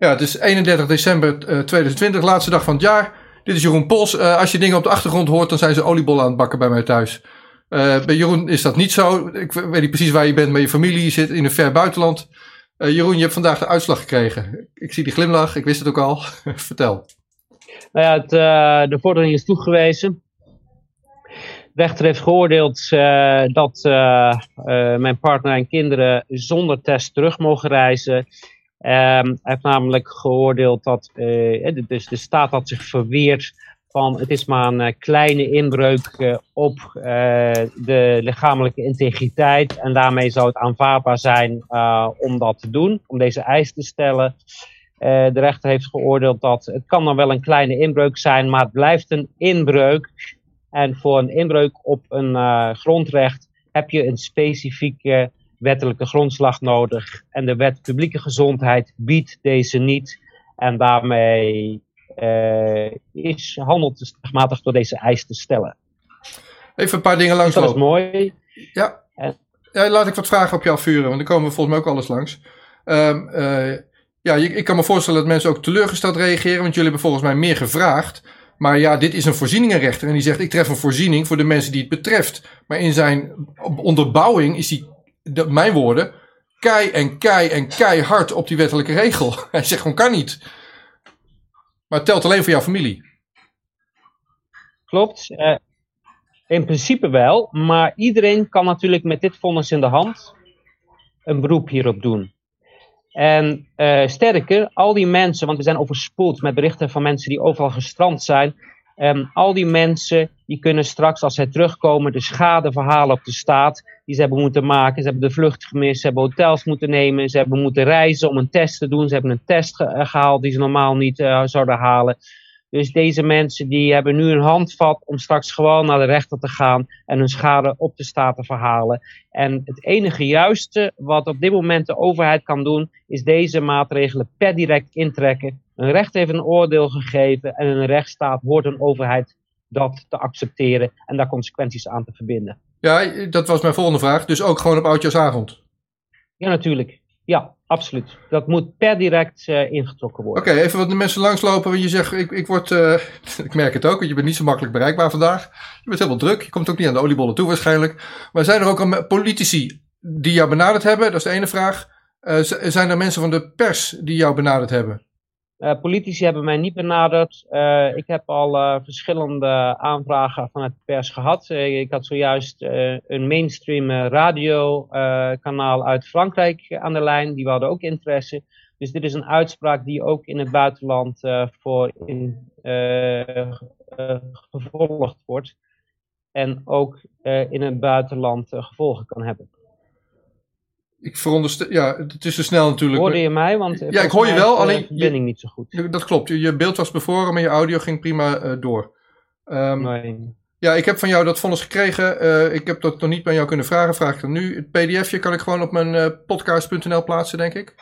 Ja, het is 31 december 2020, laatste dag van het jaar. Dit is Jeroen Pols. als je dingen op de achtergrond hoort, dan zijn ze oliebollen aan het bakken bij mij thuis. bij Jeroen is dat niet zo. Ik weet niet precies waar je bent met je familie. Je zit in een ver buitenland. Jeroen, je hebt vandaag de uitslag gekregen. Ik zie die glimlach, ik wist het ook al. Vertel. Nou ja, het, de vordering is toegewezen rechter heeft geoordeeld dat mijn partner en kinderen zonder test terug mogen reizen. Um, hij heeft namelijk geoordeeld dat dus de staat had zich verweerd van het is maar een kleine inbreuk op de lichamelijke integriteit en daarmee zou het aanvaardbaar zijn om dat te doen, om deze eis te stellen. de rechter heeft geoordeeld dat het kan dan wel een kleine inbreuk zijn, maar het blijft een inbreuk en voor een inbreuk op een grondrecht heb je een specifieke wettelijke grondslag nodig. En de wet publieke gezondheid biedt deze niet. En daarmee uh, is handelt stigmatig door deze eis te stellen. Even een paar dingen langs. Dat is mooi. Ja. En, ja. Laat ik wat vragen op je afvuren, want dan komen we volgens mij ook alles langs. Um, uh, ja, ik kan me voorstellen dat mensen ook teleurgesteld reageren, want jullie hebben volgens mij meer gevraagd. Maar ja, dit is een voorzieningenrechter en die zegt: ik tref een voorziening voor de mensen die het betreft. Maar in zijn onderbouwing is mijn woorden, kei en kei en keihard op die wettelijke regel. Hij zegt gewoon: kan niet. Maar telt alleen voor jouw familie. Klopt. Uh, in principe wel, maar iedereen kan natuurlijk met dit vonnis in de hand een beroep hierop doen. En uh, sterker, al die mensen, want we zijn overspoeld met berichten van mensen die overal gestrand zijn. Um, al die mensen die kunnen straks, als zij terugkomen, de schade verhalen op de staat die ze hebben moeten maken. Ze hebben de vlucht gemist, ze hebben hotels moeten nemen, ze hebben moeten reizen om een test te doen. Ze hebben een test eh, gehaald die ze normaal niet uh, zouden halen. Dus deze mensen die hebben nu een handvat om straks gewoon naar de rechter te gaan en hun schade op de staat te verhalen. En het enige juiste wat op dit moment de overheid kan doen, is deze maatregelen per direct intrekken. Een recht heeft een oordeel gegeven en een rechtsstaat hoort een overheid dat te accepteren en daar consequenties aan te verbinden. Ja, dat was mijn volgende vraag. Dus ook gewoon op oudjaarsavond? Ja, natuurlijk. Ja, absoluut. Dat moet per direct uh, ingetrokken worden. Oké, even wat de mensen langslopen. Want je zegt, ik, ik word, uh, ik merk het ook, want je bent niet zo makkelijk bereikbaar vandaag. Je bent helemaal druk. Je komt ook niet aan de oliebollen toe waarschijnlijk. Maar zijn er ook al politici die jou benaderd hebben? Dat is de ene vraag. Uh, zijn er mensen van de pers die jou benaderd hebben? Uh, politici hebben mij niet benaderd. Uh, ik heb al uh, verschillende aanvragen vanuit de pers gehad. ik had zojuist een mainstream radiokanaal uit Frankrijk aan de lijn. Die hadden ook interesse. Dus dit is een uitspraak die ook in het buitenland voor in, gevolgd wordt. En ook in het buitenland gevolgen kan hebben. Ik veronderstel, ja, het is te snel natuurlijk. Hoorde je mij? Want ja, ik hoor je wel, alleen. De verbinding niet zo goed. Dat klopt. Je beeld was bevroren, maar je audio ging prima uh, door. Um, nee. Ja, ik heb van jou dat vonnis gekregen. Uh, ik heb dat nog niet bij jou kunnen vragen. Vraag ik dan nu. Het pdfje kan ik gewoon op mijn uh, podcast.nl plaatsen, denk ik.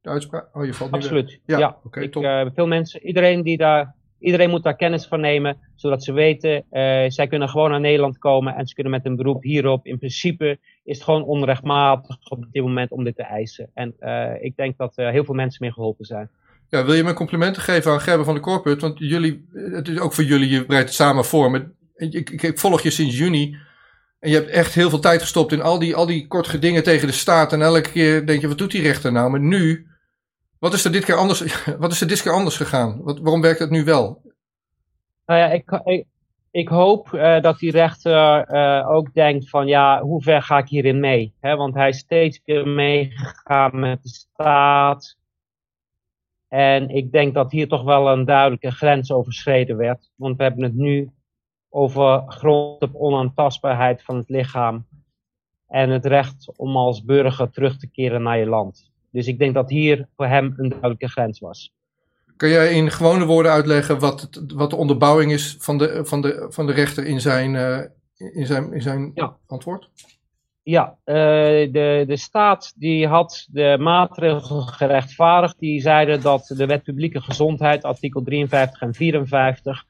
De uitspraak? Oh, je valt Absoluut. Ja, ja. oké. Okay, ik, veel mensen, iedereen die daar Iedereen moet daar kennis van nemen, zodat ze weten, uh, zij kunnen gewoon naar Nederland komen en ze kunnen met een beroep hierop. In principe is het gewoon onrechtmatig op dit moment om dit te eisen. En uh, ik denk dat uh, heel veel mensen mee geholpen zijn. Ja, wil je mijn complimenten geven aan Gerben van de Corput? Want jullie, het is ook voor jullie, je breidt het samen voor. Ik, ik, volg je sinds juni. En je hebt echt heel veel tijd gestopt in al die, al die korte dingen tegen de staat. En elke keer denk je, wat doet die rechter nou? Maar nu wat is er dit keer anders, wat is er dit keer anders gegaan? Wat, waarom werkt het nu wel? Nou ja, ik, ik, hoop uh, dat die rechter uh, ook denkt van ja, hoe ver ga ik hierin mee? Want hij is steeds weer meegegaan met de staat. En ik denk dat hier toch wel een duidelijke grens overschreden werd. Want we hebben het nu over op onaantastbaarheid van het lichaam. En het recht om als burger terug te keren naar je land. Dus ik denk dat hier voor hem een duidelijke grens was. Kun jij in gewone woorden uitleggen wat, het, wat de onderbouwing is van de, van de, van de rechter in zijn, uh, in zijn, in zijn ja. antwoord? Ja, uh, de, de staat die had de maatregelen gerechtvaardigd. Die zeiden dat de wet publieke gezondheid, artikel 53 en 54,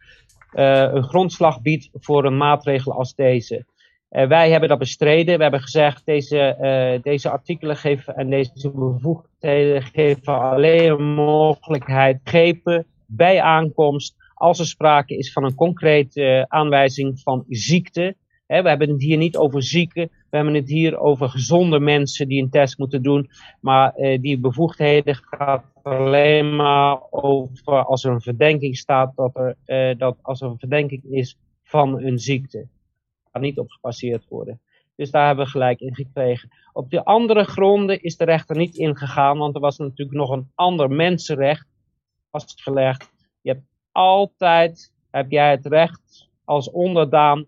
uh, eh, een grondslag biedt voor een maatregel als deze. Wij hebben dat bestreden. We hebben gezegd, deze, deze artikelen geven en deze bevoegdheden geven alleen een mogelijkheid geven bij aankomst als er sprake is van een concrete aanwijzing van ziekte we hebben het hier niet over zieken, we hebben het hier over gezonde mensen die een test moeten doen. Maar eh, die bevoegdheden gaat alleen maar over als er een verdenking staat, dat, er, eh, dat als er een verdenking is van een ziekte. Kan niet op gepasseerd worden. Dus daar hebben we gelijk in gekregen. Op de andere gronden is de rechter niet ingegaan, want er was natuurlijk nog een ander mensenrecht vastgelegd. Je hebt altijd, heb jij het recht als onderdaan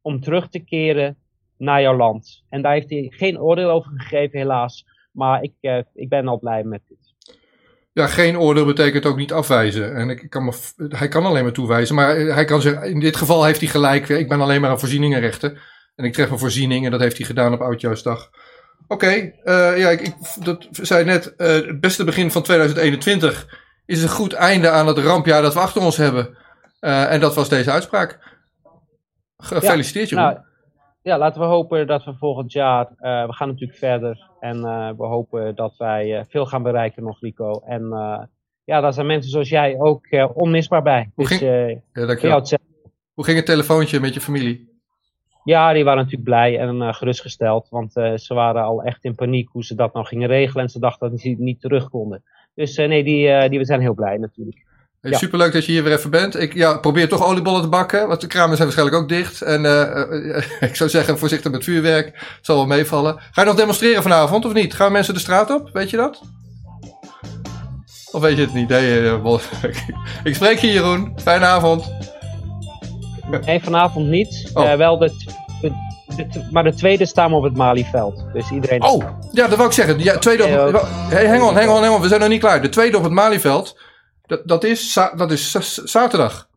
om terug te keren naar jouw land. En daar heeft hij geen oordeel over gegeven, helaas. Maar ik, uh, ik ben al blij met. Ja, geen oordeel betekent ook niet afwijzen. En ik kan me, hij kan alleen maar toewijzen. Maar hij kan zeggen, in dit geval heeft hij gelijk. Ik ben alleen maar aan voorzieningenrechten. En ik tref een voorziening en dat heeft hij gedaan op Oudjaarsdag. Oké, okay, uh, ja, ik, ik, dat zei net, uh, het beste begin van 2021 is een goed einde aan het rampjaar dat we achter ons hebben. Uh, en dat was deze uitspraak. Gefeliciteerd, ja, nou, ja, laten we hopen dat we volgend jaar, uh, we gaan natuurlijk verder. En uh, we hopen dat wij uh, veel gaan bereiken nog, Rico. En ja, daar zijn mensen zoals jij ook onmisbaar bij. Hoe, dus, ging, ja, Hoe ging het telefoontje met je familie? Ja, die waren natuurlijk blij en gerustgesteld. Want ze waren al echt in paniek hoe ze dat nou gingen regelen. En ze dachten dat ze niet terug konden. Dus nee, die, die, we zijn heel blij natuurlijk. Ja. Superleuk dat je hier weer even bent. Ik ja, probeer toch oliebollen te bakken, want de kramen zijn waarschijnlijk ook dicht. En uh, ik zou zeggen, voorzichtig met vuurwerk. Zal wel meevallen. Ga je nog demonstreren vanavond of niet? Gaan mensen de straat op? Weet je dat? Of weet je het niet? Nee, ik spreek je Jeroen. Fijne avond. Nee, vanavond niet. Oh. Uh, wel de, de, maar de tweede staan we op het Malieveld. Dus iedereen... Oh, ja, dat wou ik zeggen. Ja, tweede op, hey, hang on, hang on, hang on. We zijn nog niet klaar. De tweede op het Malieveld... Dat, dat, is, dat is zaterdag.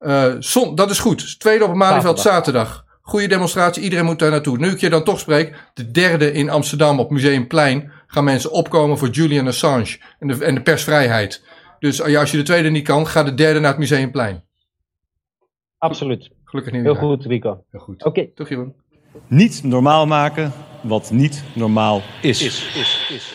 Uh, zon, dat is goed. Tweede op het Malieveld zaterdag. Goede demonstratie, iedereen moet daar naartoe. Nu ik je dan toch spreek, de derde in Amsterdam op Museumplein gaan mensen opkomen voor Julian Assange en de, en de persvrijheid. Dus eh, als je de tweede niet kan, ga de derde naar het Museumplein. Absoluut. Gelukkig niet. Heel goed, Rico. Heel goed. Oké. Okay. Toch, Jeroen. Niet normaal maken wat niet normaal is. is, is, is.